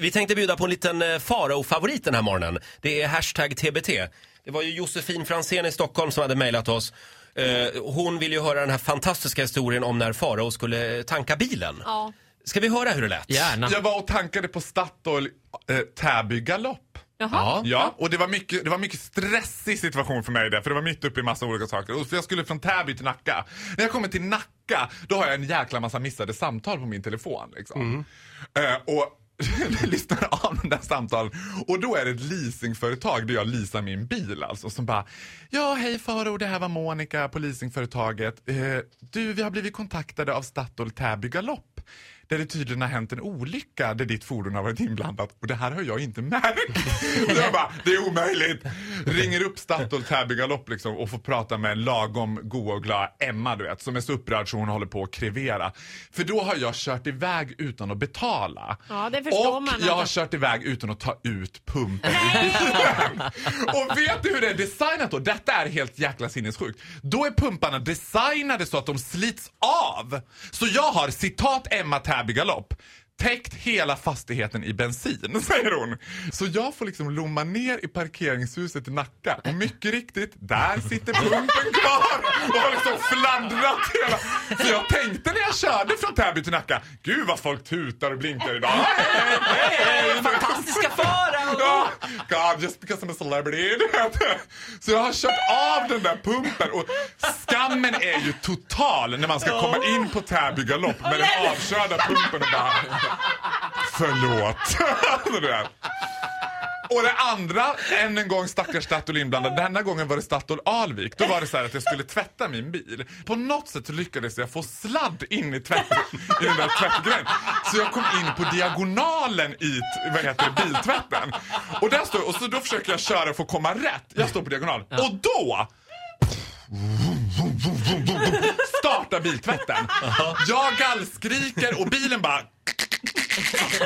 Vi tänkte bjuda på en liten eh, Farao-favorit den här morgonen. Det är hashtag TBT. Det var ju Josefin Fransén i Stockholm som hade mejlat oss. Eh, hon vill ju höra den här fantastiska historien om när Farao skulle tanka bilen. Ja. Ska vi höra hur det lät? Gärna. Jag var och tankade på Statoil eh, Täby galopp. Jaha. Ja. Ja, och det var, mycket, det var mycket stressig situation för mig där, för det var mitt uppe i massa olika saker. Och för jag skulle från Täby till Nacka. När jag kommer till Nacka, då har jag en jäkla massa missade samtal på min telefon. Liksom. Eh, och lyssnar av de där samtalen och då är det ett leasingföretag där jag leasar min bil alltså som bara Ja hej Faro, det här var Monica på leasingföretaget. Eh, du, vi har blivit kontaktade av Statoil Täby Galopp där det tydligen har hänt en olycka där ditt fordon har varit inblandat och det här har jag inte märkt. Så jag bara, det är omöjligt. Ringer upp Statoil Täby Galopp liksom och får prata med en lagom god och glad Emma du vet som är så upprörd så hon håller på att krevera. För då har jag kört iväg utan att betala. Ja, det förstår och man jag har kört iväg utan att ta ut pumpen. Och vet du hur det är designat då? Detta är helt jäkla sinnessjukt. Då är pumparna designade så att de slits av. Så jag har, citat Emma Täby Galopp, täckt hela fastigheten i bensin, säger hon. Så jag får liksom lomma ner i parkeringshuset i Nacka och mycket riktigt, där sitter pumpen kvar och har liksom fladdrat hela... Så jag tänkte när jag körde från Täby till Nacka, gud vad folk tutar och blinkar idag. Hej, hej, hej. Fantastiska Farao! Ja, God, just because I'm a celebrity. Så jag har kört av den där pumpen och skammen är ju total när man ska komma in på Täby galopp med den avkörda pumpen och bara förlåt. Och det andra, än en gång stackars Statoil inblandad. Denna gången var det Statoil Alvik. Då var det så här att jag skulle tvätta min bil. På något sätt så lyckades jag få sladd in i, tvätt, i den där tvättgrejen. Så jag kom in på diagonalen i vad heter det, biltvätten. Och, där står, och så då försöker jag köra för att komma rätt. Jag står på diagonal. Och då startar biltvätten. Jag gallskriker och bilen bara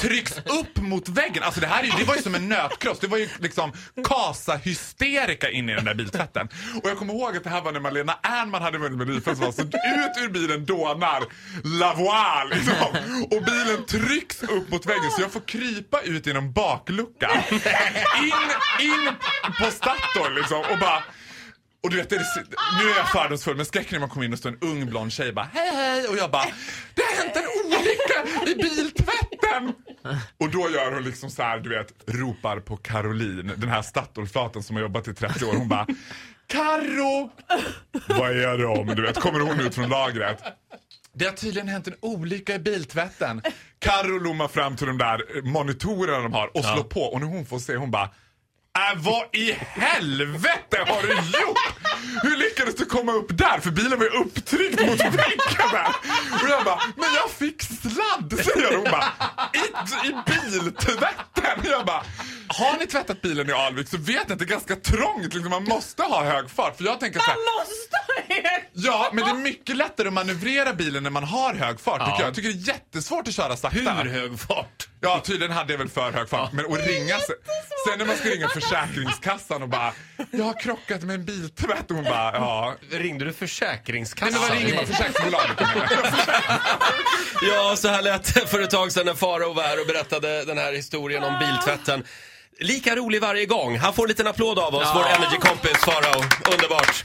trycks upp mot väggen. Alltså det här är, ju- det var ju som en nötkross. Det var ju liksom kasa-hysterika in i den där biltvätten. Och jag kommer ihåg att det här var när Malena Ernman hade vunnit Melodifestivalen. Så ut ur bilen dånar Lavoie liksom. Och bilen trycks upp mot väggen så jag får krypa ut genom bakluckan. In, in på Statoil liksom och bara och du vet, det nu är jag fördomsfull men skräcken när man kommer in och står en ung blond tjej bara hej hej och jag bara det har hänt en olycka i biltvätten! Och då gör hon liksom så här, du vet, ropar på Caroline, den här Statoilflaten som har jobbat i 30 år. Hon bara Karo! Vad är det om? Du vet, kommer hon ut från lagret. Det har tydligen hänt en olycka i biltvätten. Karo lommar fram till de där monitorerna de har och slår på och när hon får se hon bara Äh, vad i helvete har du gjort? Hur lyckades du komma upp där? För bilen var ju upptryckt mot väggen där. Och jag bara, men jag fick sladd säger hon bara. I, i biltvätten. Jag bara, har ni tvättat bilen i Alvik så vet ni att det är ganska trångt. Liksom, man måste ha hög fart. För jag tänker så här, Måste Ja, men det är mycket lättare att manövrera bilen när man har hög fart tycker jag. Jag tycker det är jättesvårt att köra sakta. Hur hög fart? Ja, tydligen hade jag väl för hög fart. Men att ringa sen, sen när man ska ringa Försäkringskassan och bara Jag har krockat med en biltvätt och hon bara ja. Ringde du Nej, Försäkringskassan? men vad ringer man? Försäkringsbolaget? Ja, så här lät det för ett tag sedan när Farao var här och berättade den här historien om biltvätten. Lika rolig varje gång. Han får en liten applåd av oss, vår Energy-kompis Farao. Underbart.